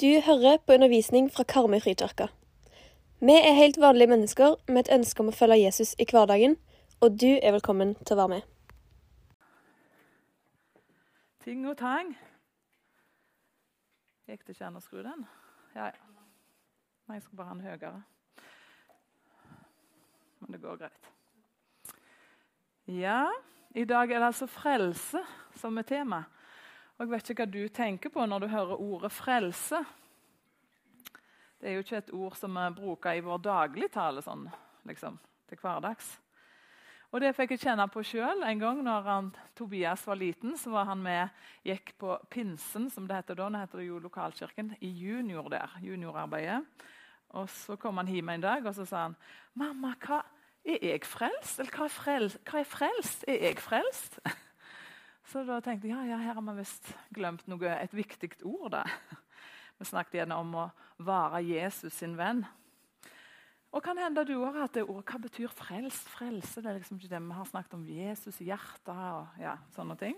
Du hører på undervisning fra Karmøy frikirke. Vi er helt vanlige mennesker med et ønske om å følge Jesus i hverdagen, og du er velkommen til å være med. Ting og tang. Gikk det ikke an å skru den? Ja, ja. Nei, jeg skal bare ha den høyere. Men det går greit. Ja, i dag er det altså frelse som er tema. Og Jeg vet ikke hva du tenker på når du hører ordet 'frelse'. Det er jo ikke et ord som vi bruker i vår dagligtale sånn, liksom, til hverdags. Og Det fikk jeg kjenne på sjøl. En gang når han, Tobias var liten, så var han med, gikk på Pinsen, som det heter da. Nå heter det jo Lokalkirken. I junior der, juniorarbeidet. Og Så kom han hjem en dag og så sa han, 'Mamma, hva er jeg frelst?' Eller hva er, frelst? hva er frelst? Er jeg frelst? Så da tenkte jeg ja, ja her har vi visst glemt noe, et viktig ord. da. Vi snakket igjen om å være Jesus sin venn. Og kan hende du har hatt det ordet. Hva betyr frelst? Frelse? Det er liksom ikke det vi har snakket om Jesus i hjertet og ja, sånne ting.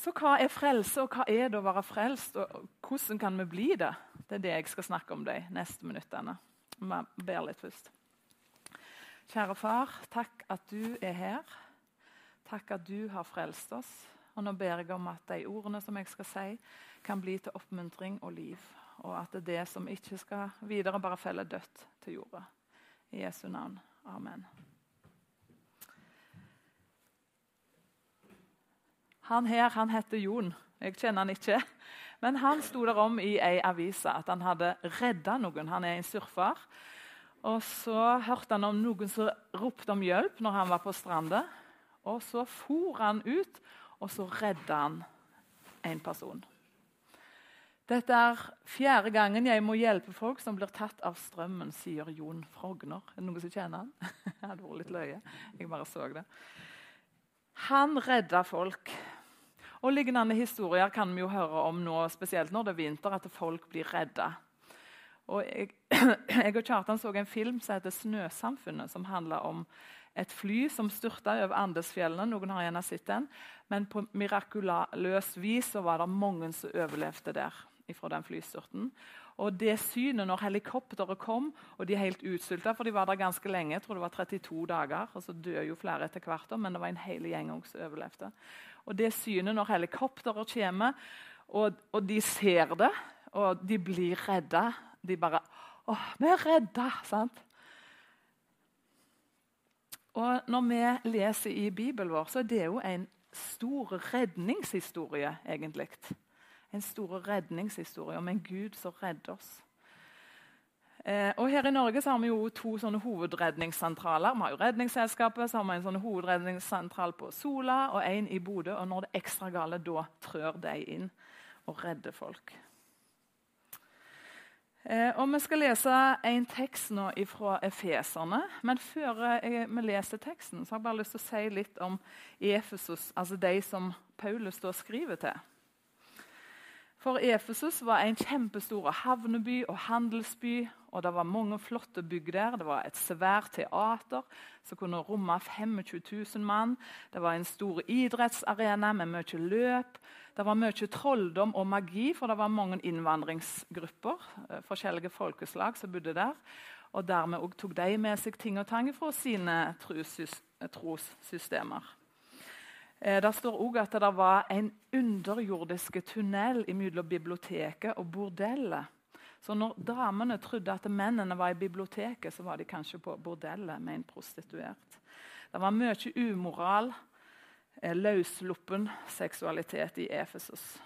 Så hva er frelse, og hva er det å være frelst, og hvordan kan vi bli det? Det er det jeg skal snakke om de neste minuttene. Vi ber litt først. Kjære far, takk at du er her. Takk at du har frelst oss. Og nå ber jeg om at de ordene som jeg skal si, kan bli til oppmuntring og liv. Og at det er det som ikke skal videre, bare felle dødt til jorda. I Jesu navn. Amen. Han her han heter Jon. Jeg kjenner han ikke. Men han sto der om i ei avis at han hadde redda noen. Han er en surfer. Og så hørte han om noen som ropte om hjelp når han var på stranda. Og så for han ut, og så redda han en person. Dette er fjerde gangen jeg må hjelpe folk som blir tatt av strømmen, sier Jon Frogner. Er det noen som kjenner han? Det hadde vært litt løye. Jeg bare så det. Han redda folk. Og Lignende historier kan vi jo høre om nå, spesielt når det er vinter, at folk blir redda. Og jeg, jeg og Kjartan så en film som heter 'Snøsamfunnet', som handler om et fly som styrta over Andesfjellene. Noen har gjerne sett den. Men på mirakuløst vis så var det mange som overlevde der fra den flystyrten. Og det synet når helikopteret kom, og de er helt utsulta, for de var der ganske lenge, jeg tror det var 32 dager, og så dør jo flere etter hvert, men det var en hel gjeng som overlevde. Og det synet når helikopteret kommer, og, og, de ser det, og de blir redda De bare 'Å, vi er redda!' sant? Og Når vi leser i Bibelen vår, så er det jo en stor redningshistorie, egentlig en stor redningshistorie om en Gud som redder oss. Eh, og Her i Norge så har vi jo to sånne hovedredningssentraler. Vi har jo Redningsselskapet, så har vi en sånn hovedredningssentral på Sola og en i Bodø. og Når det er ekstra gale, da trør de inn og redder folk. Eh, og Vi skal lese en tekst nå fra Efeserne. Men før jeg, vi leser teksten, så har jeg bare lyst til å si litt om Efesos, altså de som Paulus da skriver til. For Efesus var en kjempestor havneby og handelsby. og Det var mange flotte bygg der. Det var et svært teater som kunne romme 25 000 mann. Det var en stor idrettsarena med mye løp. Det var mye trolldom og magi, for det var mange innvandringsgrupper. Eh, forskjellige folkeslag som bodde der. Og Dermed tok de med seg ting og tang fra sine trossystemer. Eh, det står òg at det var en underjordisk tunnel mellom biblioteket og bordellet. Så når damene trodde at mennene var i biblioteket, så var de kanskje på bordellet med en prostituert. Det var mye umoral, eh, løssluppen seksualitet i Efesos.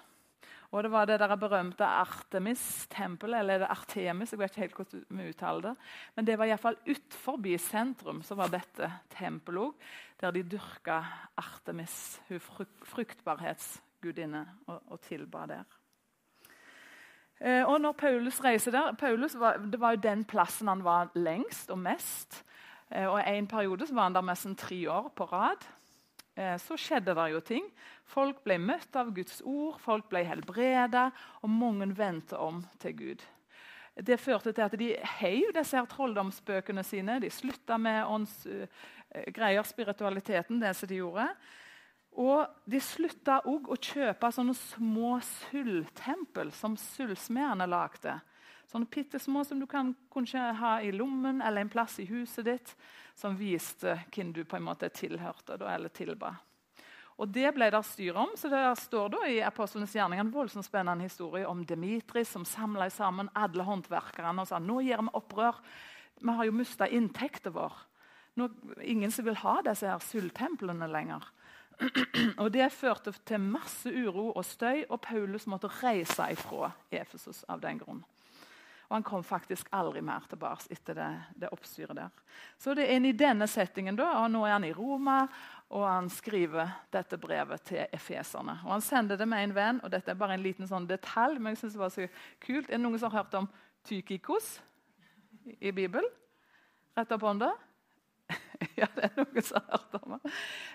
Og det var det der berømte Artemis-tempelet, eller er det Artemis, jeg vet ikke helt hvordan vi uttaler det. Men det var iallfall utenfor sentrum så var dette tempelet òg, der de dyrka Artemis, hun fruktbarhetsgudinne, og, og tilba der. Eh, og når Paulus reiser der Paulus var, Det var jo den plassen han var lengst og mest. Eh, og I en periode var han der nesten tre år på rad. Eh, så skjedde det jo ting. Folk ble møtt av Guds ord, folk ble helbreda, og mange vendte om til Gud. Det førte til at de heiv disse her trolldomsbøkene sine. De slutta med ånds, uh, greier, spiritualiteten, det som de gjorde. Og De slutta òg å kjøpe sånne små sølvtempel som sølvsmedene lagde. Sånne bitte små som du kan kanskje ha i lommen eller en plass i huset ditt, som viste hvem du på en måte tilhørte eller tilba. Og Det ble det styr om. så Det står da i Apostlenes gjerning en voldsomt spennende historie om Demitris som samla sammen alle håndverkerne og sa nå gjør vi opprør. Vi har jo mista inntekten vår. Nå, ingen som vil ha disse her sølvtemplene lenger. og Det førte til masse uro og støy, og Paulus måtte reise ifra Efesos av den grunn. Og Han kom faktisk aldri mer tilbake etter det, det oppstyret der. Så det er i denne settingen da, og Nå er han i Roma, og han skriver dette brevet til efeserne. Og Han sender det med en venn, og dette er bare en liten sånn detalj. men jeg synes det var så kult. Er det noen som har hørt om Tykikos i Bibelen? Rett opp hånda. ja, det er noen som har hørt om det.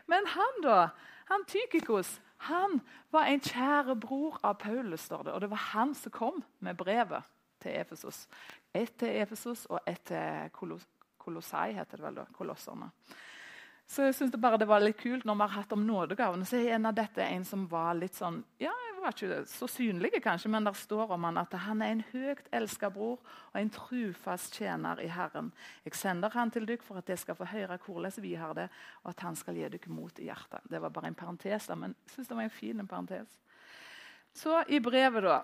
Men han, da, han Tykikos, han var en kjære bror av Paulus, står det. Og det var han som kom med brevet til Efesos. Ett til Efesos og ett til Kolos Kolossai, heter det vel da. Kolosserne. Så jeg synes det bare det var litt kult når vi har hatt om nådegavene. Så er en av dette en som var litt sånn ja, jeg var ikke så synlig, kanskje, men der står om han at han er en høyt elsket bror og en trufast tjener i Herren. Jeg sender han til dere for at dere skal få høre hvordan vi har det, og at han skal gi dere mot i hjertet. Det var bare en parentes, men jeg synes det var en fin parentes. Så i brevet, da,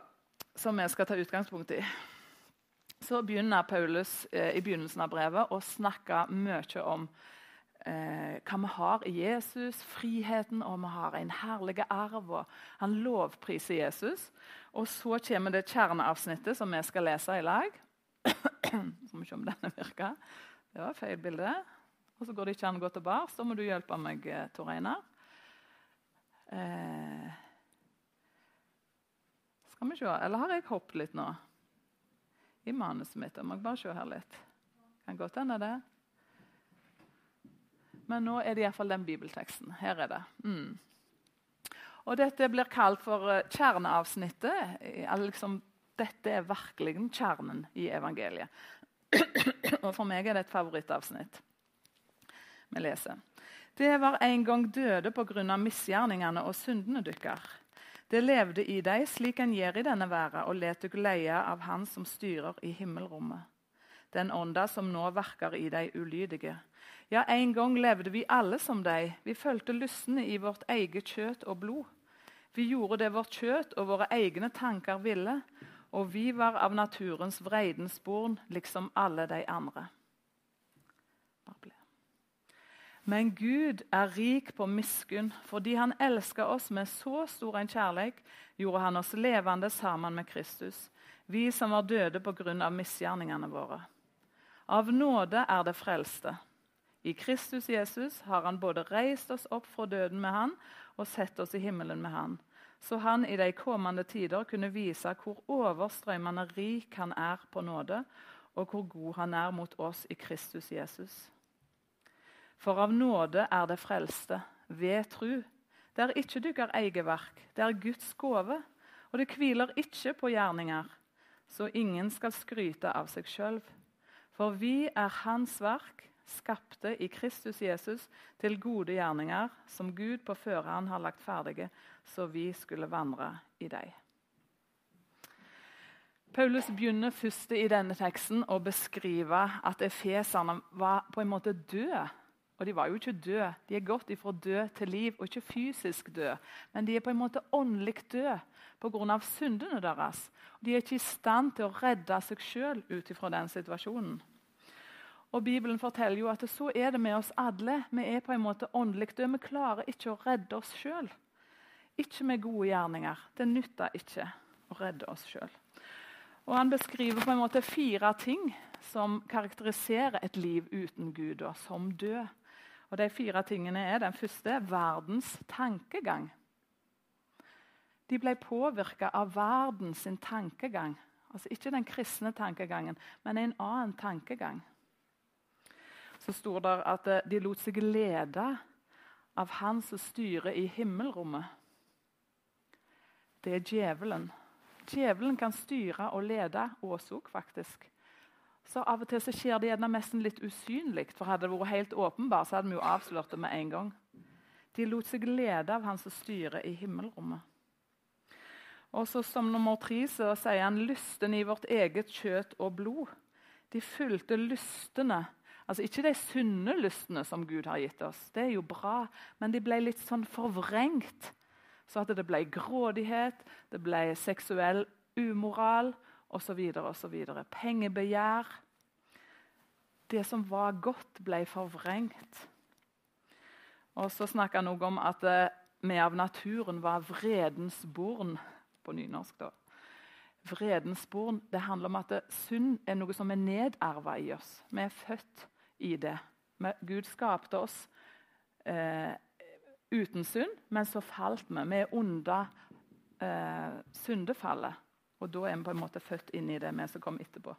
som vi skal ta utgangspunkt i, så begynner Paulus eh, i begynnelsen av brevet å snakke mye om eh, hva vi har i Jesus, friheten, og vi har en herlig arv. og Han lovpriser Jesus. Og så kommer det kjerneavsnittet som vi skal lese i lag. Så må vi se om denne virker. Det var feil bilde. Og så går det ikke an å gå tilbake. Så må du hjelpe meg, eh, Tor Einar. Eh, skal vi se Eller har jeg hoppet litt nå? I manuset mitt. Jeg må bare se her litt. Kan godt hende det. Men nå er det iallfall den bibelteksten. Her er det. Mm. Og Dette blir kalt for eh, kjerneavsnittet. Liksom, dette er virkelig kjernen i evangeliet. Og For meg er det et favorittavsnitt vi leser. Det var en gang døde pga. misgjerningene og syndene dykkar. Det levde i deg slik en gjør i denne verden, og let dere leie av Han som styrer i himmelrommet. Den ånda som nå verker i de ulydige. Ja, en gang levde vi alle som deg. Vi fulgte lystne i vårt eget kjøtt og blod. Vi gjorde det vårt kjøtt og våre egne tanker ville, og vi var av naturens vreidens born, liksom alle de andre. Men Gud er rik på miskunn. Fordi han elsker oss med så stor en kjærlighet, gjorde han oss levende sammen med Kristus, vi som var døde pga. misgjerningene våre. Av nåde er det frelste. I Kristus Jesus har han både reist oss opp fra døden med han og sett oss i himmelen med han, så han i de kommende tider kunne vise hvor overstrømmende rik han er på nåde, og hvor god han er mot oss i Kristus Jesus. For av nåde er det frelste, ved tru. Det er ikke deres eget verk, det er Guds gave, og det hviler ikke på gjerninger, så ingen skal skryte av seg sjøl. For vi er Hans verk, skapte i Kristus Jesus til gode gjerninger, som Gud på føreren har lagt ferdige, så vi skulle vandre i dem. Paulus begynner først i denne teksten å beskrive at efeserne var på en måte døde. Og de var jo ikke døde. De er gått ifra død til liv, og ikke fysisk død. Men de er på en måte åndelig døde pga. syndene deres. De er ikke i stand til å redde seg sjøl ut ifra den situasjonen. Og Bibelen forteller jo at så er det med oss alle. Vi er på en måte åndelig døde. Vi klarer ikke å redde oss sjøl. Ikke med gode gjerninger. Det nytter ikke å redde oss sjøl. Han beskriver på en måte fire ting som karakteriserer et liv uten Gud, og som død. Og De fire tingene er den første verdens tankegang. De ble påvirka av verdens tankegang. Altså Ikke den kristne tankegangen, men en annen tankegang så står det at eh, de lot seg lede av han som styrer i himmelrommet. Det er djevelen. Djevelen kan styre og lede òg, faktisk. Så Av og til så skjer det gjerne nesten litt usynlig. for Hadde det vært helt åpenbart, så hadde vi jo avslørt det med en gang. De lot seg lede av Han som styrer i himmelrommet. Og så Som nummer tre så sier han lysten i vårt eget kjøtt og blod. De fulgte lystene. Altså Ikke de sunne lystene som Gud har gitt oss, det er jo bra, men de ble litt sånn forvrengt. Så at det ble grådighet, det ble seksuell umoral osv. osv. Pengebegjær. Det som var godt, ble forvrengt. Og så snakker han noe om at eh, vi av naturen var vredens born på nynorsk. da. Vredens born det handler om at synd er noe som er nedarva i oss. Vi er født i det. Gud skapte oss eh, uten synd, men så falt vi. Vi er under eh, syndefallet. Og da er vi på en måte født inn i det, vi som kommer etterpå.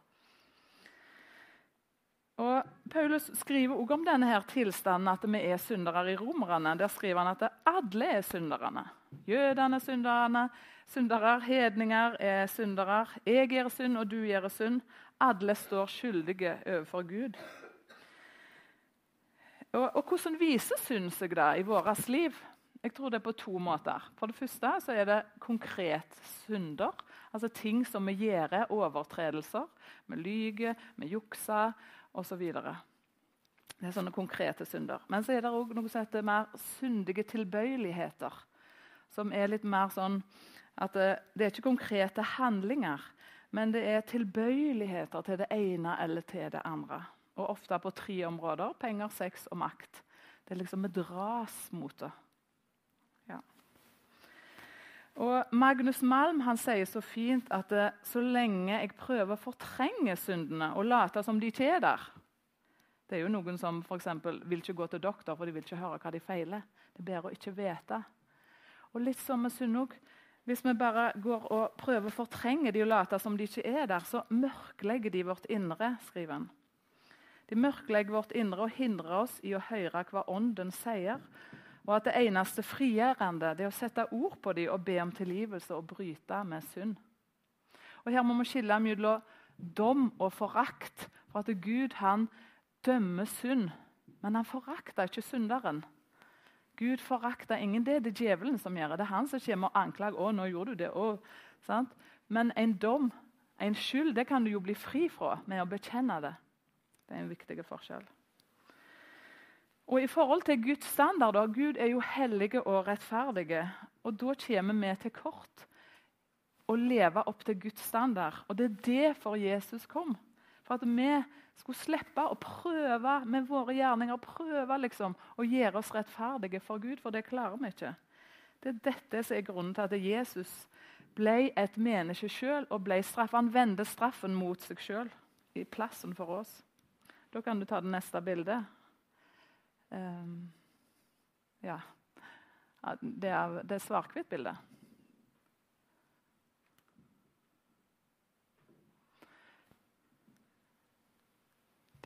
Og Paulus skriver også om denne her tilstanden at vi er syndere i romerne. Der skriver han at alle er synderne. Jødene er synderne, syndere, hedninger er syndere. Jeg gjør synd, og du gjør synd. Alle står skyldige overfor Gud. Og, og Hvordan viser synd seg da i vårt liv? Jeg tror det er på to måter. For det første så er det konkret synder. Altså ting som vi gjør, overtredelser. Vi lyver, vi jukser osv. Det er sånne konkrete synder. Men så er det òg noe som heter mer syndige tilbøyeligheter. Som er litt mer sånn at det, det er ikke konkrete handlinger, men det er tilbøyeligheter til det ene eller til det andre. Og ofte på tre områder penger, sex og makt. Det er liksom Vi dras mot det. Og Magnus Malm han sier så fint at så lenge jeg prøver å fortrenge syndene og late som de ikke er der Det er jo noen som for eksempel, vil ikke gå til doktor for de vil ikke høre hva de feiler. Det er bedre å ikke vite. Og litt som med synd òg. Hvis vi bare går og prøver å fortrenge de og late som de ikke er der, så mørklegger de vårt indre, skriver han. De mørklegger vårt indre og hindrer oss i å høre hva Ånden sier. Og at det eneste frigjørende er å sette ord på dem og be om tilgivelse og bryte med synd. Og Her må vi skille mellom dom og forakt. For at Gud han dømmer synd, men han forakter ikke synderen. Gud forakter ingen. Det er det djevelen som gjør. Det er han som kommer og anklager. å, nå gjorde du det. Å? Men en dom, en skyld, det kan du jo bli fri fra med å bekjenne det. Det er en viktig forskjell. Og I forhold til Guds standarder Gud er jo hellige og rettferdige. og Da kommer vi til kort å leve opp til Guds standard. Og Det er derfor Jesus kom. For at vi skulle slippe å prøve med våre gjerninger prøve liksom, å gjøre oss rettferdige for Gud, for det klarer vi ikke. Det er dette som er grunnen til at Jesus ble et menneske sjøl og ble straffet. Han vendte straffen mot seg sjøl i plassen for oss. Da kan du ta det neste bildet. Um, ja. Det er, det er svart-hvitt-bildet.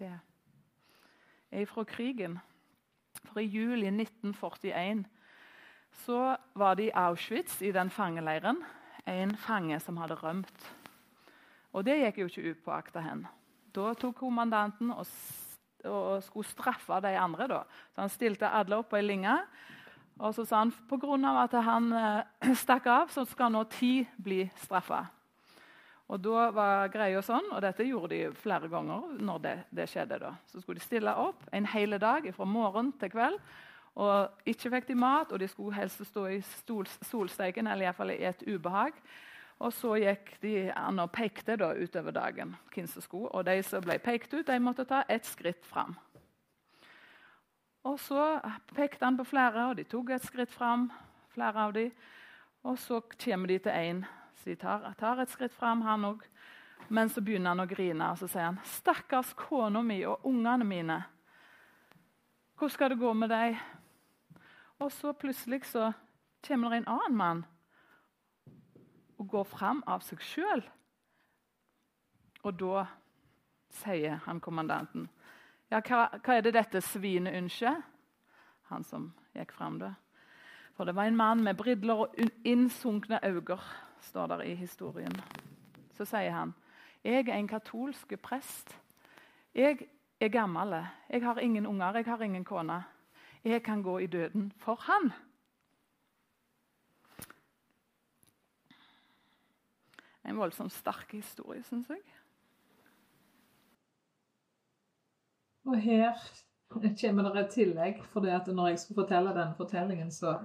det er fra krigen. For I juli 1941 så var det i Auschwitz, i den fangeleiren, en fange som hadde rømt. Og Det gikk jo ikke ut på akta hen. Da tok kommandanten og, og, skulle straffe de andre. Da. Så Han stilte alle opp på ei linje. Og så sa han pga. at han eh, stakk av, så skal nå ti bli straffa. Og da var greia sånn, og Dette gjorde de flere ganger. når det, det skjedde da. Så skulle de stille opp en hel dag fra morgen til kveld. og Ikke fikk de mat, og de skulle helst stå i stol, solsteiken eller i, hvert fall i et ubehag. Og Så gikk de an og pekte da utover dagen. hvem som skulle, og De som ble pekt ut, de måtte ta ett skritt fram. Og Så pekte han på flere, og de tok et skritt fram. flere av de, Og så kommer de til en så tar, tar et skritt fram, han òg. Men så begynner han å grine og så sier han, 'Stakkars kona mi og ungene mine. Hvordan skal det gå med dem?' Og så plutselig så kommer det en annen mann og går fram av seg sjøl. Og da sier han kommandanten, 'Ja, hva, hva er det dette svinet ønsker?' Han som gikk fram, da. For det var en mann med briller og innsunkne øyne står der i historien. Så sier han jeg er en katolsk prest. Jeg er gammel. Jeg har ingen unger, jeg har ingen kone. Jeg kan gå i døden for han. En voldsomt sterk historie, syns jeg. Og her kommer det et tillegg. for at Når jeg skulle fortelle denne fortellingen, så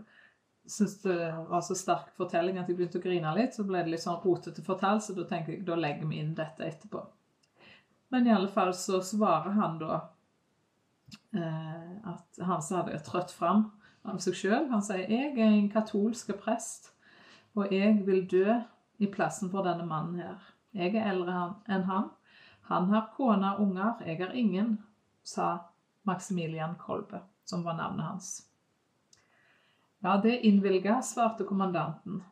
syntes det var så sterk fortelling at jeg begynte å grine litt. Så ble det litt sånn rotete fortalt, så da tenker jeg da legger vi inn dette etterpå. Men i alle fall så svarer han da eh, at han som hadde trøtt fram av seg sjøl Han sier jeg er en katolsk prest, og jeg vil dø i plassen for denne mannen her. Jeg er eldre enn han. Han har kone og unger, jeg har ingen, sa Maximilian Kolbe, som var navnet hans. Ja, det innvilga, svarte kommandanten.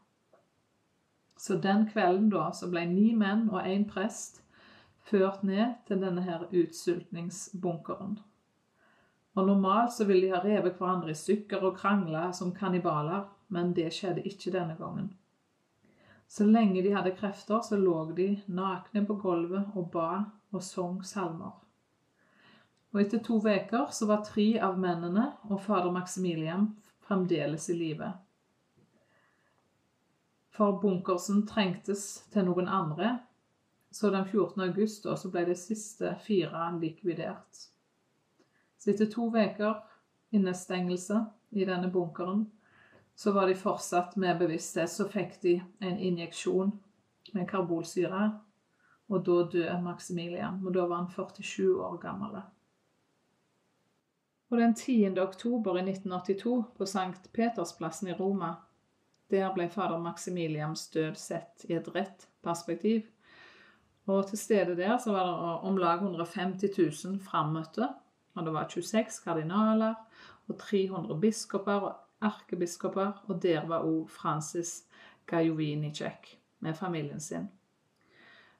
Så den kvelden da så ble ni menn og én prest ført ned til denne her utsultningsbunkeren. Og Normalt så ville de ha revet hverandre i stykker og krangla som kannibaler, men det skjedde ikke denne gangen. Så lenge de hadde krefter, så lå de nakne på gulvet og ba og sang salmer. Og etter to uker så var tre av mennene og fader Maximilian fremdeles i live. For bunkersen trengtes til noen andre, så den 14. august da, så ble de siste fire likvidert. Så etter to uker innestengelse i denne bunkeren, så var de fortsatt med bevissthet. Så fikk de en injeksjon med karbolsyre, og da døde Maximilian. Og da var han 47 år gammel. Og den 10. oktober i 1982, på Sankt Petersplassen i Roma, der ble fader Maximilians død sett i et rett perspektiv. Og til stede der så var det om lag 150 000 frammøtte. Og det var 26 kardinaler og 300 biskoper og erkebiskoper. Og der var òg Francis Gajovinicek med familien sin.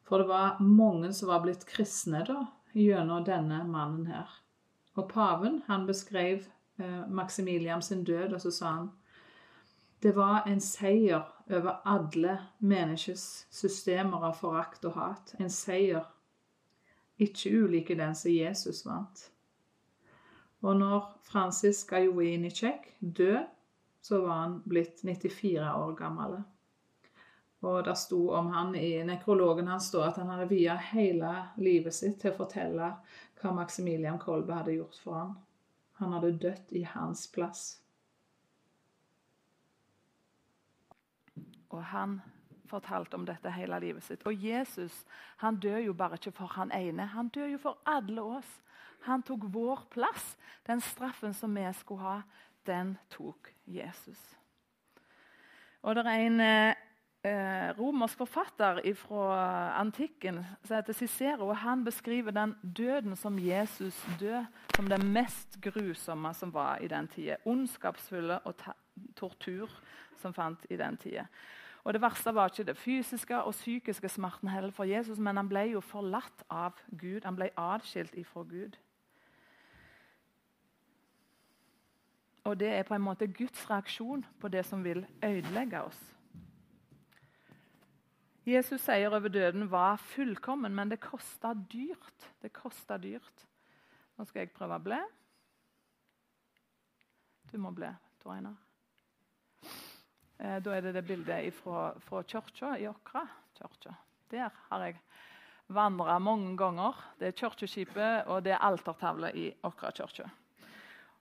For det var mange som var blitt kristne da, gjennom denne mannen her. Og paven han beskrev eh, Maximilian sin død, og så sa han det var en seier over alle menneskers systemer av forakt og hat. En seier ikke ulike den som Jesus vant. Og når Francis Gajovinicek døde, så var han blitt 94 år gammel. Og det sto om han i nekrologen hans at han hadde via hele livet sitt til å fortelle hva Maximilian Kolbe hadde gjort for ham. Han hadde dødd i hans plass. Og han fortalte om dette hele livet sitt. Og Jesus han dør jo bare ikke for han ene, han dør jo for alle oss. Han tok vår plass. Den straffen som vi skulle ha, den tok Jesus. Og det er en eh, romersk forfatter fra antikken som heter Cicero. og Han beskriver den døden som Jesus død, som det mest grusomme som var i den tida. Ondskapsfulle og tortur som fant i den tida. Og Det verste var ikke det fysiske og psykiske smerten heller for Jesus, men han ble jo forlatt av Gud. Han ble adskilt ifra Gud. Og Det er på en måte Guds reaksjon på det som vil ødelegge oss. Jesus' seier over døden var fullkommen, men det kosta dyrt. Det kosta dyrt. Nå skal jeg prøve å bli. Du må bli, Tor Einar. Eh, da er det det bildet fra, fra kirka i Åkra. Der har jeg vandra mange ganger. Det er kirkeskipet og det er altertavla i Åkra kirke.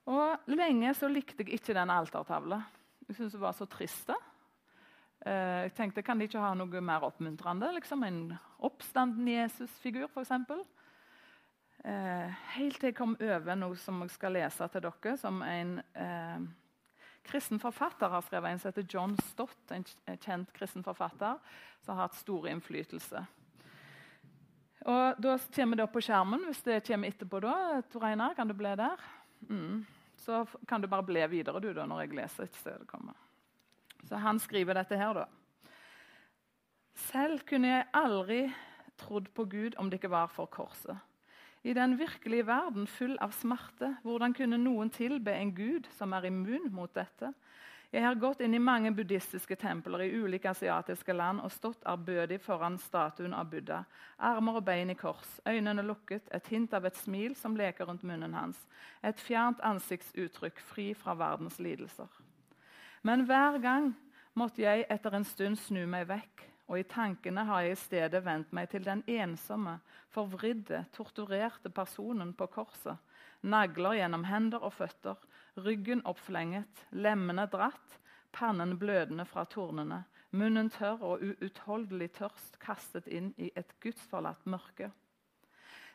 Og Lenge så likte jeg ikke den altertavla. Jeg syntes det var så trist. Eh, jeg tenkte, Kan de ikke ha noe mer oppmuntrende? Liksom En oppstanden Jesus-figur, f.eks. Eh, helt til jeg kom over noe som jeg skal lese til dere, som en eh, kristen forfatter har skrevet. En som heter John Stott, en kjent kristen forfatter som har hatt stor innflytelse. Og Da kommer det opp på skjermen. Hvis det kommer etterpå, da, Tor Einar, kan du bli der? Mm. Så kan du bare ble videre du da, når jeg leser et sted det kommer. Så han skriver dette her, da. Selv kunne jeg aldri trodd på Gud om det ikke var for korset. I den virkelige verden full av smerte, hvordan kunne noen tilbe en gud som er immun mot dette? Jeg har gått inn i mange buddhistiske templer i ulike asiatiske land og stått ærbødig foran statuen av Buddha. Armer og bein i kors, øynene lukket, et hint av et smil som leker rundt munnen hans. Et fjernt ansiktsuttrykk fri fra verdens lidelser. Men hver gang måtte jeg etter en stund snu meg vekk, og i tankene har jeg i stedet vendt meg til den ensomme, forvridde, torturerte personen på korset. Nagler gjennom hender og føtter, ryggen oppflenget, lemmene dratt, pannen blødende fra tornene, munnen tørr og uutholdelig tørst kastet inn i et gudsforlatt mørke.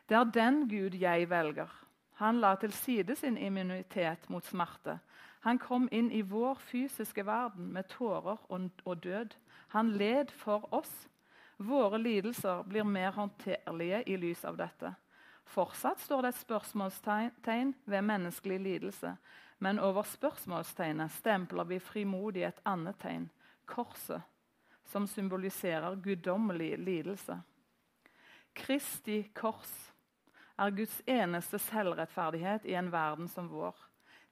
Det er den Gud jeg velger. Han la til side sin immunitet mot smerte. Han kom inn i vår fysiske verden med tårer og død. Han led for oss. Våre lidelser blir mer håndterlige i lys av dette. Fortsatt står det et spørsmålstegn ved menneskelig lidelse. Men over spørsmålstegnet stempler vi frimodig et annet tegn korset, som symboliserer guddommelig lidelse. Kristi kors er Guds eneste selvrettferdighet i en verden som vår.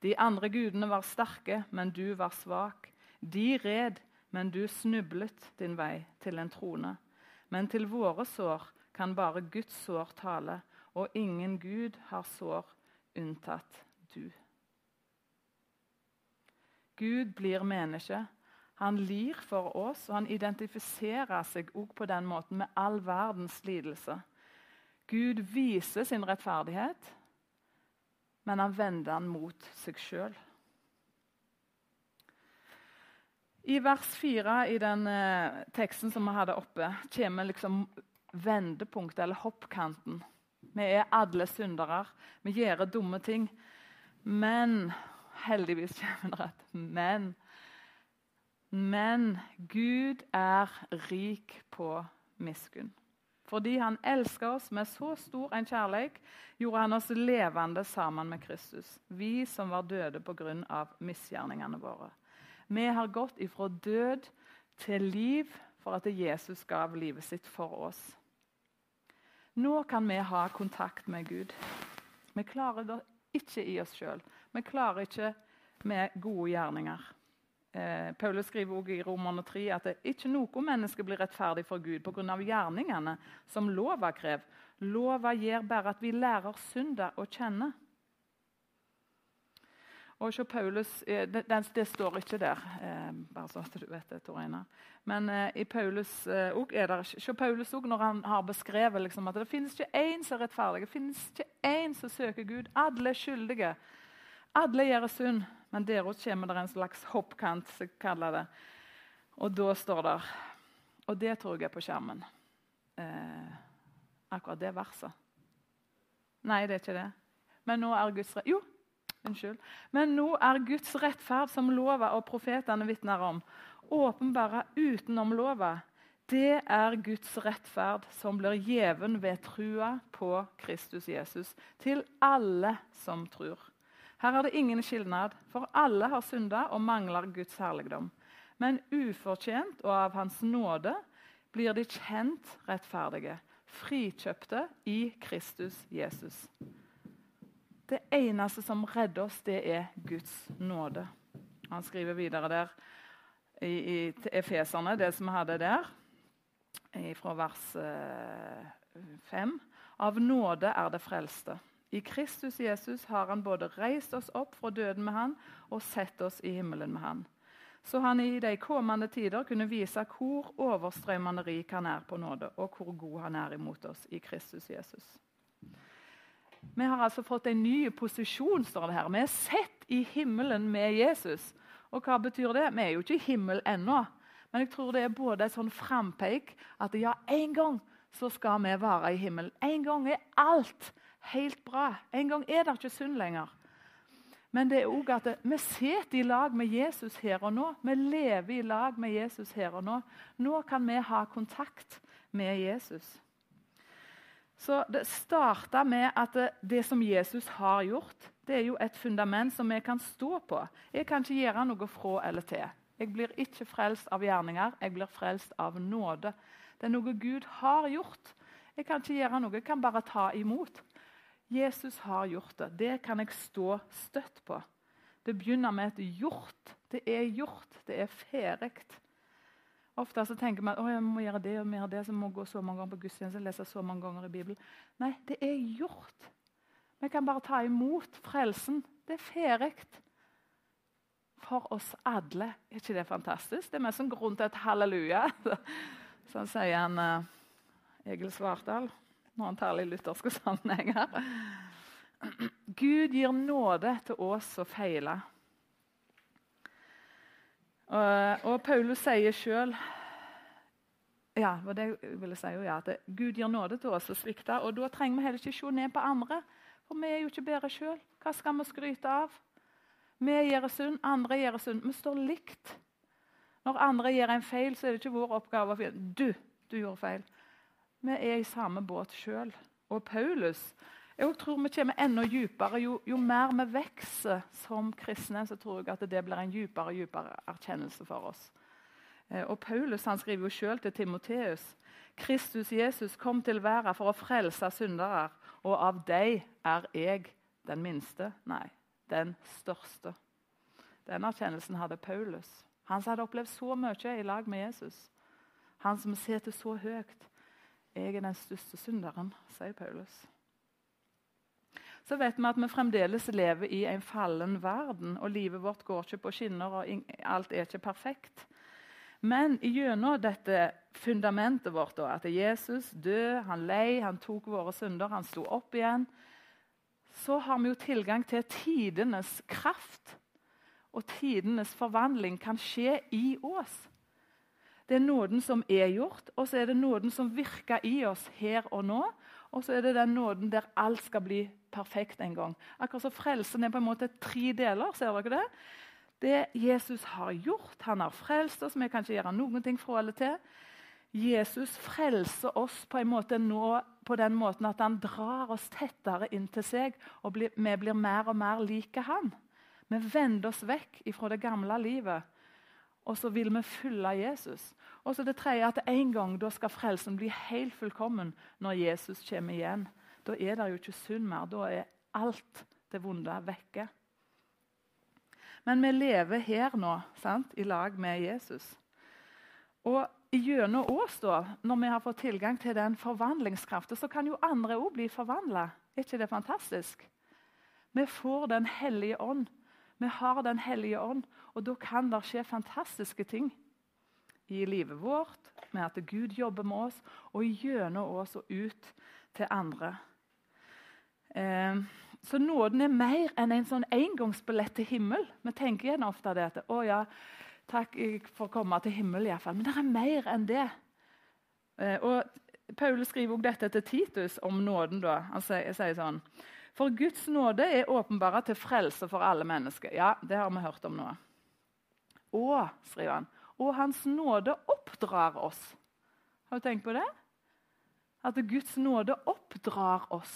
De andre gudene var sterke, men du var svak. De red, men du snublet din vei til en trone. Men til våre sår kan bare Guds sår tale, og ingen Gud har sår unntatt du. Gud blir menneske. Han lir for oss, og han identifiserer seg også på den måten med all verdens lidelse. Gud viser sin rettferdighet, men han vender den mot seg sjøl. I vers 4 i den eh, teksten som vi hadde oppe, kommer liksom vendepunktet, eller hoppkanten. Vi er alle syndere. Vi gjør dumme ting. Men Heldigvis kommer det et men. Men Gud er rik på miskunn. Fordi han elsker oss med så stor en kjærlighet, gjorde han oss levende sammen med Kristus. Vi som var døde pga. misgjerningene våre. Vi har gått ifra død til liv for at Jesus gav livet sitt for oss. Nå kan vi ha kontakt med Gud. Vi klarer det ikke i oss sjøl. Vi klarer ikke med gode gjerninger. Eh, Paulus skriver også i Romerne 3 at det ikke noe menneske blir rettferdig for Gud pga. gjerningene som lova krever. Lova gjør bare at vi lærer synda å kjenne. Og så Paulus, eh, det, det, står ikke der, eh, bare så at du vet det, Tor Einar. Men eh, i Paulus eh, er der, se Paulus også, når han har beskrevet liksom, at det finnes ikke én som er rettferdig, det finnes ikke én som søker Gud. Alle er skyldige. Alle gjør synd, men der kommer det en slags hoppkant, som kaller det. Og da står det Og det tror jeg er på skjermen. Eh, akkurat det verset. Nei, det er ikke det. Men nå er Guds Jo, unnskyld. Men nå er Guds rettferd, som lova og profetene vitner om, åpenbare utenom lova. Det er Guds rettferd som blir gjeven ved trua på Kristus Jesus til alle som tror. Her er det ingen skilnad, for alle har synda og mangler Guds herligdom. Men ufortjent og av Hans nåde blir de kjent rettferdige, frikjøpte i Kristus Jesus. Det eneste som redder oss, det er Guds nåde. Han skriver videre der i, i Efeserne, det som vi hadde der, fra vers 5. Eh, av nåde er det frelste. I Kristus Jesus har han både reist oss opp fra døden med han og sett oss i himmelen med han. Så han i de kommende tider kunne vise hvor overstrømmende rik han er på nåde, og hvor god han er imot oss i Kristus Jesus. Vi har altså fått en ny posisjon. står det her. Vi er sett i himmelen med Jesus. Og hva betyr det? Vi er jo ikke i himmel ennå. Men jeg tror det er både et sånn frampeik at ja, en gang så skal vi være i himmelen. En gang er alt helt bra. En gang er det ikke synd lenger. Men det er også at vi sitter i lag med Jesus her og nå. Vi lever i lag med Jesus her og nå. Nå kan vi ha kontakt med Jesus. Så Det starta med at det som Jesus har gjort, det er jo et fundament som vi kan stå på. Jeg kan ikke gjøre noe fra eller til. Jeg blir ikke frelst av gjerninger, jeg blir frelst av nåde. Det er noe Gud har gjort. Jeg kan ikke gjøre noe, jeg kan bare ta imot. Jesus har gjort det. Det kan jeg stå støtt på. Det begynner med et gjort Det er gjort. Det er ferdig. Ofte så tenker man at jeg må gjøre det og gjøre det, så må gå så mange ganger på gudstjeneste, lese så mange ganger i Bibelen. Nei, det er gjort. Vi kan bare ta imot frelsen. Det er ferdig for oss alle. Er ikke det fantastisk? Det er mest en grunn til et halleluja. Sånn sier han uh, Egil Svartdal når han taler i lutherske sammenhenger. Gud gir nåde til oss som feiler. Og, og Paulus sier sjøl ja, det vil jeg si, ja, at Gud gir nåde til oss som svikter. Og da trenger vi heller ikke se ned på andre, for vi er jo ikke bedre sjøl. Hva skal vi skryte av? Vi gjør synd, andre gjør synd. Vi står likt. Når andre gjør en feil, så er det ikke vår oppgave å finne du, du gjorde feil. Vi er i samme båt sjøl. Og Paulus jeg tror vi kommer enda dypere. Jo, jo, mer vi vokser som kristne, så tror jeg at det blir en dypere og dypere erkjennelse for oss. Eh, og Paulus han skriver jo selv til Timoteus Kristus Jesus kom til verden for å frelse syndere, og av deg er jeg den minste. Nei, den største. Den erkjennelsen hadde Paulus. Han som hadde opplevd så mye i lag med Jesus. Han som sitter så høyt. Jeg er den største synderen, sier Paulus. Så vet vi at vi fremdeles lever i en fallen verden, og livet vårt går ikke på skinner, og alt er ikke perfekt. Men gjennom dette fundamentet vårt, da, at Jesus døde, han lei, han tok våre synder, han sto opp igjen, så har vi jo tilgang til tidenes kraft. Og tidenes forvandling kan skje i oss. Det er nåden som er gjort, og så er det nåden som virker i oss her og nå. Og så er det den nåden der alt skal bli perfekt en gang. Akkurat så Frelsen er på en måte tre deler. ser dere Det Det Jesus har gjort, han har frelst oss. Vi kan ikke gjøre noen ting fra eller til. Jesus frelser oss på en måte nå på den måten at han drar oss tettere inn til seg, og vi blir mer og mer like han. Vi vender oss vekk fra det gamle livet, og så vil vi følge Jesus. Og så det tredje at En gang da skal frelsen bli helt fullkommen når Jesus kommer igjen. Da er det jo ikke synd mer. Da er alt det vonde vekke. Men vi lever her nå sant, i lag med Jesus. Og gjennom oss, da, når vi har fått tilgang til den forvandlingskraften, så kan jo andre òg bli forvandla. Er ikke det fantastisk? Vi får Den hellige ånd. Vi har Den hellige ånd, og da kan det skje fantastiske ting i livet vårt, med at Gud jobber med oss, og gjennom oss og ut til andre. Eh, så nåden er mer enn en sånn engangsbillett til himmel. Vi tenker igjen ofte det at å ja, takk for å komme til himmelen, iallfall. Men det er mer enn det. Eh, og Paul skriver også dette til Titus om nåden. da. Han sier, sier sånn For Guds nåde er åpenbara til frelse for alle mennesker. Ja, det har vi hørt om nå. Og, skriver han, og Hans nåde oppdrar oss. Har du tenkt på det? At Guds nåde oppdrar oss.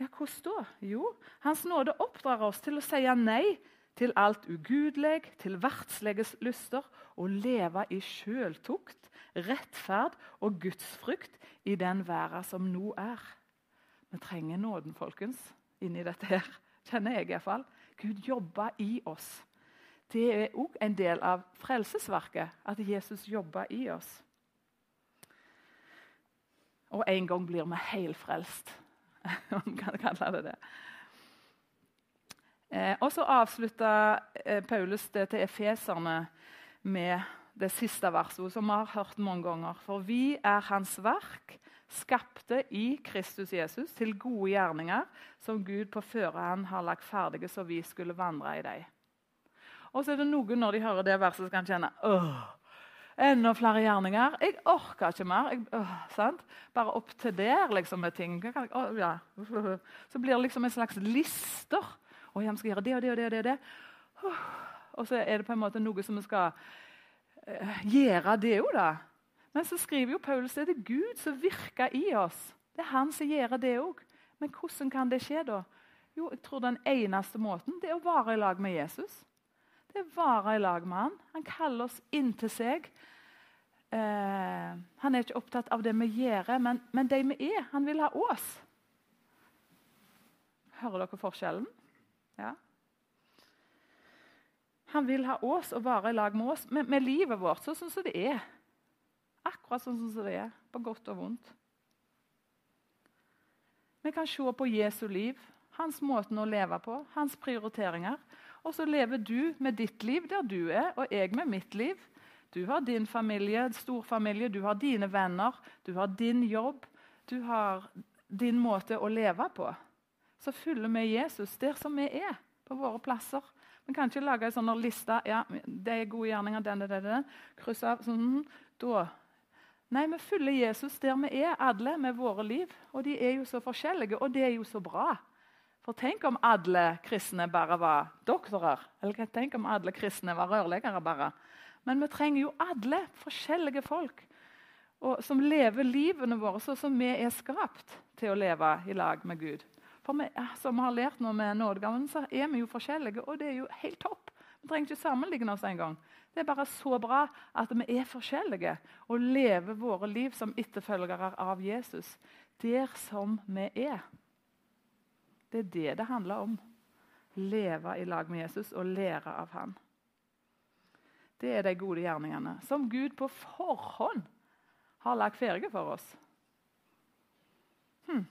Ja, Hvordan da? Jo, Hans nåde oppdrar oss til å si nei til alt ugudelig, til verdsleges lyster, og leve i sjøltukt, rettferd og gudsfrykt i den verden som nå er. Vi trenger nåden, folkens, inni dette her. Kjenner jeg iallfall. Gud jobber i oss. Det er òg en del av frelsesverket, at Jesus jobber i oss. Og en gang blir vi helfrelst, om vi kan kalle det det. Eh, og så avslutta eh, Paulus det til efeserne med det siste verset, som vi har hørt mange ganger. For vi er Hans verk, skapte i Kristus Jesus til gode gjerninger, som Gud på førehånd har lagt ferdige, så vi skulle vandre i dem. Og så er det noen når de hører det verset, som kan kjenne åh, enda flere gjerninger. Jeg orker ikke mer. Jeg, åh, Bare opp til der liksom, med ting. Åh, ja. Så blir det liksom en slags lister og jeg skal gjøre det og det og det. Og det, og så er det på en måte noe som vi skal uh, gjøre, det òg, da. Men så skriver jo Paulus det er det Gud som virker i oss. Det er han som gjør det òg. Men hvordan kan det skje, da? Jo, jeg tror Den eneste måten det er å være i lag med Jesus. Det er å være i lag med han. Han kaller oss inn til seg. Eh, han er ikke opptatt av det vi gjør, men, men de vi er. Han vil ha oss. Hører dere forskjellen? Ja. Han vil ha oss og være i lag med oss, med, med livet vårt sånn som det er. Akkurat sånn som det er, på godt og vondt. Vi kan se på Jesu liv, hans måten å leve på, hans prioriteringer. Og så lever du med ditt liv der du er, og jeg med mitt liv. Du har din familie, stor familie, du har dine venner, du har din jobb. Du har din måte å leve på. Så følger vi Jesus der som vi er, på våre plasser. Vi kan ikke lage en sånn liste. ja, det er gode gjerninger, den, den, den, Kryss av. Sånn, da. Nei, vi følger Jesus der vi er, alle med våre liv. Og de er jo så forskjellige, og det er jo så bra. For tenk om alle kristne bare var doktorer. Eller tenk om alle kristne var rørleggere bare. Men vi trenger jo alle forskjellige folk som lever livene våre sånn som vi er skapt til å leve i lag med Gud. For vi, som har lært noe med nådegaven, så er vi jo forskjellige, og det er jo helt topp. Vi trenger ikke sammenligne oss engang. Det er bare så bra at vi er forskjellige og lever våre liv som etterfølgere av Jesus der som vi er. Det er det det handler om. Leve i lag med Jesus og lære av han. Det er de gode gjerningene som Gud på forhånd har lagt ferdige for oss. Hm.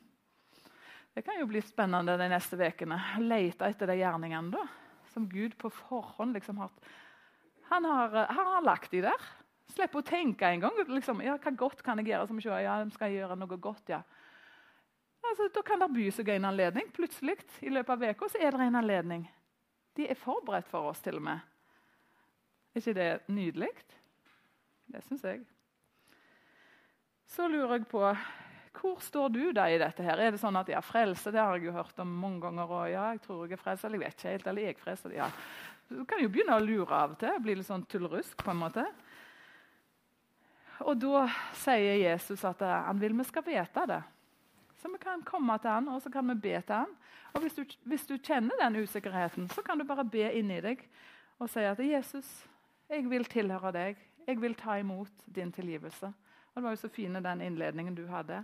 Det kan jo bli spennende de neste ukene. Lete etter de gjerningene da, som Gud på forhånd liksom har Han har, han lagt de der. Slipp å tenke engang. Liksom, ja, hva godt kan jeg gjøre? som ikke, ja, skal jeg gjøre noe godt, ja. Altså, da kan det by seg en anledning. Plutselig i løpet av uka er det en anledning. De er forberedt for oss, til og med. Er ikke det nydelig? Det syns jeg. Så lurer jeg på hvor står du da i dette? her? Er det sånn at ja, frelse det har jeg jo hørt om mange ganger. og ja, jeg tror jeg er frelst, eller jeg vet ikke helt, eller jeg er frelst. Ja. Du kan jo begynne å lure av og til. Bli litt sånn tullerusk på en måte. Og da sier Jesus at eh, han vil vi skal vite det. Så vi kan komme til han, og så kan vi be til han. Og hvis du, hvis du kjenner den usikkerheten, så kan du bare be inni deg og si at 'Jesus, jeg vil tilhøre deg. Jeg vil ta imot din tilgivelse.' Og Det var jo så fin den innledningen du hadde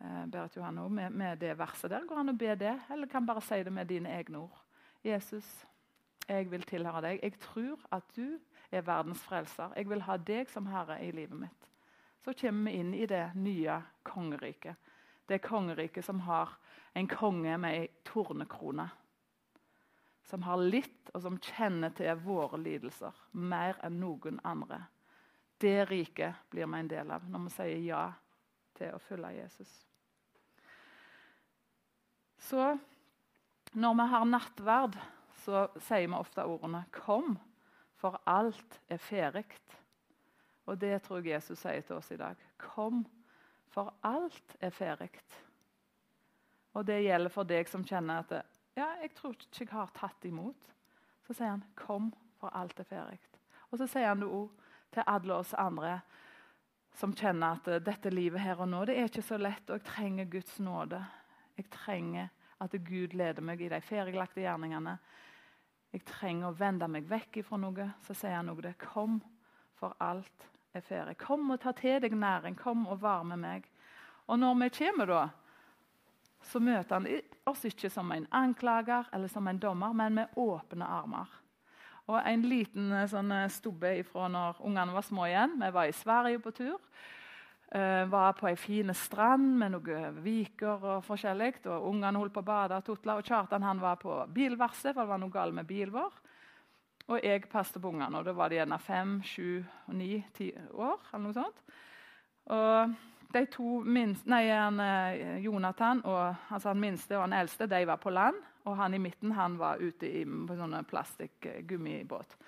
eh, Berit Johanne, med, med, det verset der. Går an å be det, eller kan bare si det med dine egne ord. Jesus, jeg vil tilhøre deg. Jeg tror at du er verdens frelser. Jeg vil ha deg som herre i livet mitt. Så kommer vi inn i det nye kongeriket. Det kongeriket som har en konge med ei tornekrone. Som har litt, og som kjenner til våre lidelser mer enn noen andre. Det riket blir vi en del av når vi sier ja til å følge Jesus. Så når vi har nattverd, så sier vi ofte ordene 'Kom, for alt er ferdig'. Og det tror jeg Jesus sier til oss i dag. Kom, for alt er ferdig. Og det gjelder for deg som kjenner at ja, jeg tror ikke jeg har tatt imot. Så sier han 'Kom, for alt er ferdig'. Og så sier han det òg til alle oss andre som kjenner at dette livet her og nå det er ikke så lett, og jeg trenger Guds nåde. Jeg trenger at Gud leder meg i de ferdiglagte gjerningene. Jeg trenger å vende meg vekk ifra noe. Så sier han noe det. Kom, for alt er ferdig. Kom og ta til deg næring. Kom og varme meg. Og når vi kommer, da, så møter han oss ikke som en anklager eller som en dommer, men med åpne armer. Og en liten eh, sånn, eh, stubbe ifra når ungene var små igjen. Vi var i Sverige på tur. Uh, var på ei fin strand med noen viker og forskjellig. og Ungene holdt på å bade og tutla. Og Kjartan han var på bilverset, for det var noe galt med bilen vår. Og jeg passet på ungene. og Da var de gjerne fem, sju, ni, ti år. eller noe sånt. Og de to minst, nei, han, Jonathan, og, altså han minste og han eldste, de var på land. Og han i midten han var ute i, på sånn plastikkgummibåt.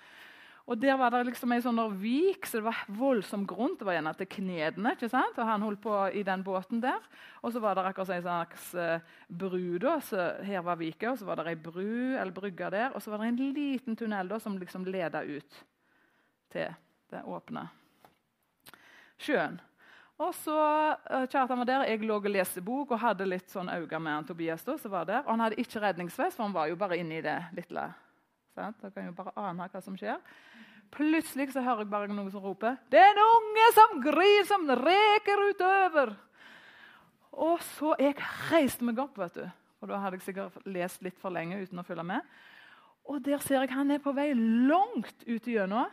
Og Der var det liksom en sånn vik, så det var voldsomt grunt. Det var gjerne til knedene. ikke sant? Og Han holdt på i den båten der. Og så var det akkurat en slags uh, bru. da, så Her var vika, og så var det ei bru eller brygge der. Og så var det en liten tunnel da, som liksom leda ut til det åpne sjøen. Og så uh, Kjartan var der, Jeg lå og leste bok og hadde litt sånn øyne med han Tobias. da, som var der. Og Han hadde ikke redningsvest, for han var jo bare inne i det lille. Sant? Da kan jo bare ane hva som skjer. Plutselig så hører jeg bare noen som roper 'Det er en unge som grir, som reker utover!' Og så jeg reiste meg opp, vet du. Og da hadde jeg sikkert lest litt for lenge uten å følge med. Og der ser jeg han er på vei langt ut gjennom.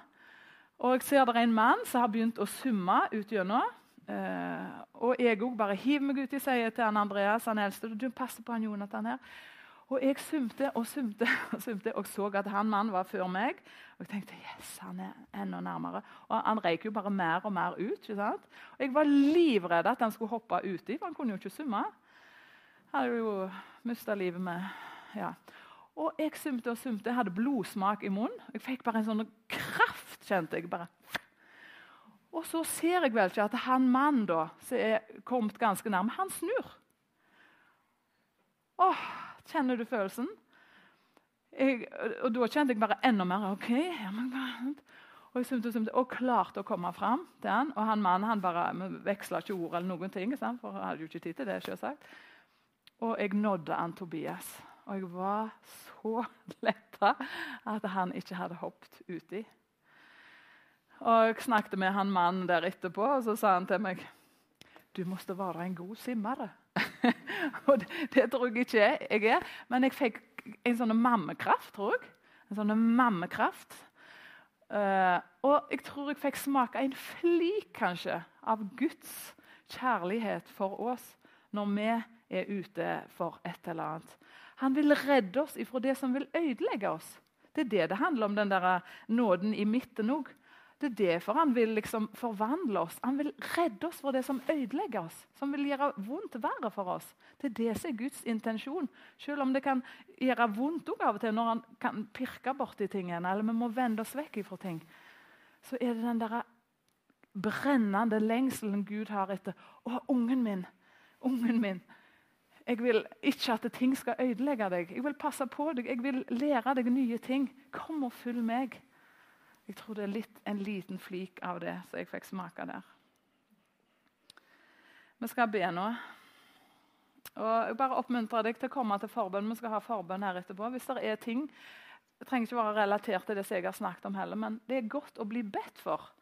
Og jeg ser det er en mann som har begynt å summe ut gjennom. Eh, og jeg òg bare hiver meg uti, sier til han Andreas, han eldste. Du passer på han Jonathan her. Og jeg sumte og sumte og sumte og så at han mannen var før meg. Og jeg tenkte yes, han er enda nærmere. Og han røyk jo bare mer og mer ut. ikke sant? Og Jeg var livredd at han skulle hoppe uti, for han kunne jo ikke summe. Han hadde jo mista livet med ja. Og jeg sumte og sumte. Jeg hadde blodsmak i munnen. Jeg fikk bare en sånn kraft, kjente jeg. bare. Og så ser jeg vel ikke at han mannen da, som er kommet ganske nærme, han snur. Åh, Kjenner du følelsen? Jeg, og Da kjente jeg bare enda mer. ok, og jeg sumte sumte, og klarte å komme fram til han. Og han mannen han bare veksla ikke ord eller noen ting, for han hadde jo ikke tid til det. selvsagt. Og jeg nådde han Tobias. Og jeg var så letta at han ikke hadde hoppet uti. Og Jeg snakket med han mannen der etterpå, og så sa han til meg du måtte være en god simmer. og det, tror jeg ikke jeg er, men jeg fikk en sånn mammekraft, tror jeg. En sånn mammekraft. Uh, og jeg tror jeg fikk smake en flik kanskje, av Guds kjærlighet for oss når vi er ute for et eller annet. Han vil redde oss ifra det som vil ødelegge oss. Det er det det handler om, den der nåden i midten òg. Det er derfor han vil liksom forvandle oss. Han vil redde oss fra det som ødelegger oss, som vil gjøre vondt verre for oss. Det er det som er Guds intensjon. Selv om det kan gjøre vondt av og til når han kan pirke borti tingene, eller vi må vende oss vekk fra ting, så er det den der brennende lengselen Gud har etter Å, ungen min, ungen min. Jeg vil ikke at ting skal ødelegge deg. Jeg vil passe på deg. Jeg vil lære deg nye ting. Kom og følg meg. Jeg tror det er litt, en liten flik av det som jeg fikk smake der. Vi skal be nå. Og jeg bare oppmuntrer deg til å komme til forbønn. Vi skal ha forbønn her etterpå. Hvis det er ting Det trenger ikke være relatert til det jeg har snakket om heller, men det er godt å bli bedt for.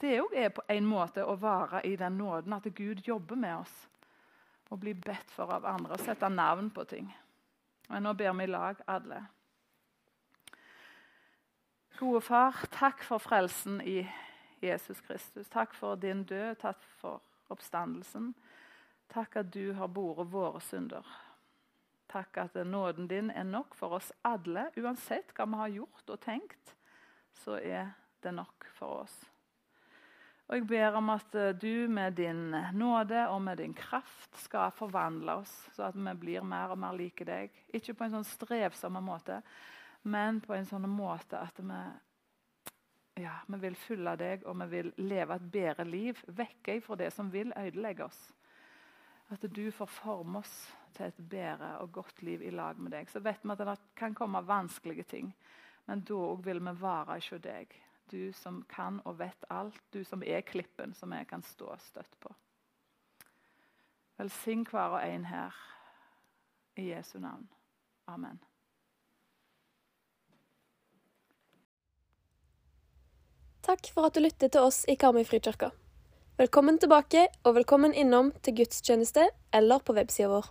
Det er på en måte å være i den nåden at Gud jobber med oss. Å bli bedt for av andre og sette navn på ting. Og Nå ber vi i lag, alle. Gode far, takk for frelsen i Jesus Kristus. Takk for din død, takk for oppstandelsen. Takk at du har båret våre synder. Takk at nåden din er nok for oss alle. Uansett hva vi har gjort og tenkt, så er det nok for oss. Og Jeg ber om at du med din nåde og med din kraft skal forvandle oss, så at vi blir mer og mer like deg. Ikke på en sånn strevsom måte, men på en sånn måte at vi, ja, vi vil følge deg og vi vil leve et bedre liv. Vekke fra det som vil ødelegge oss. At du får forme oss til et bedre og godt liv i lag med deg. Så vet vi at det kan komme vanskelige ting, men da vil vi vare hos deg. Du som kan og vet alt. Du som er klippen som vi kan stå støtt på. Velsign hver og en her i Jesu navn. Amen. Takk for at du lyttet til oss i Karmøy frikirke. Velkommen tilbake, og velkommen innom til gudstjeneste eller på websida vår.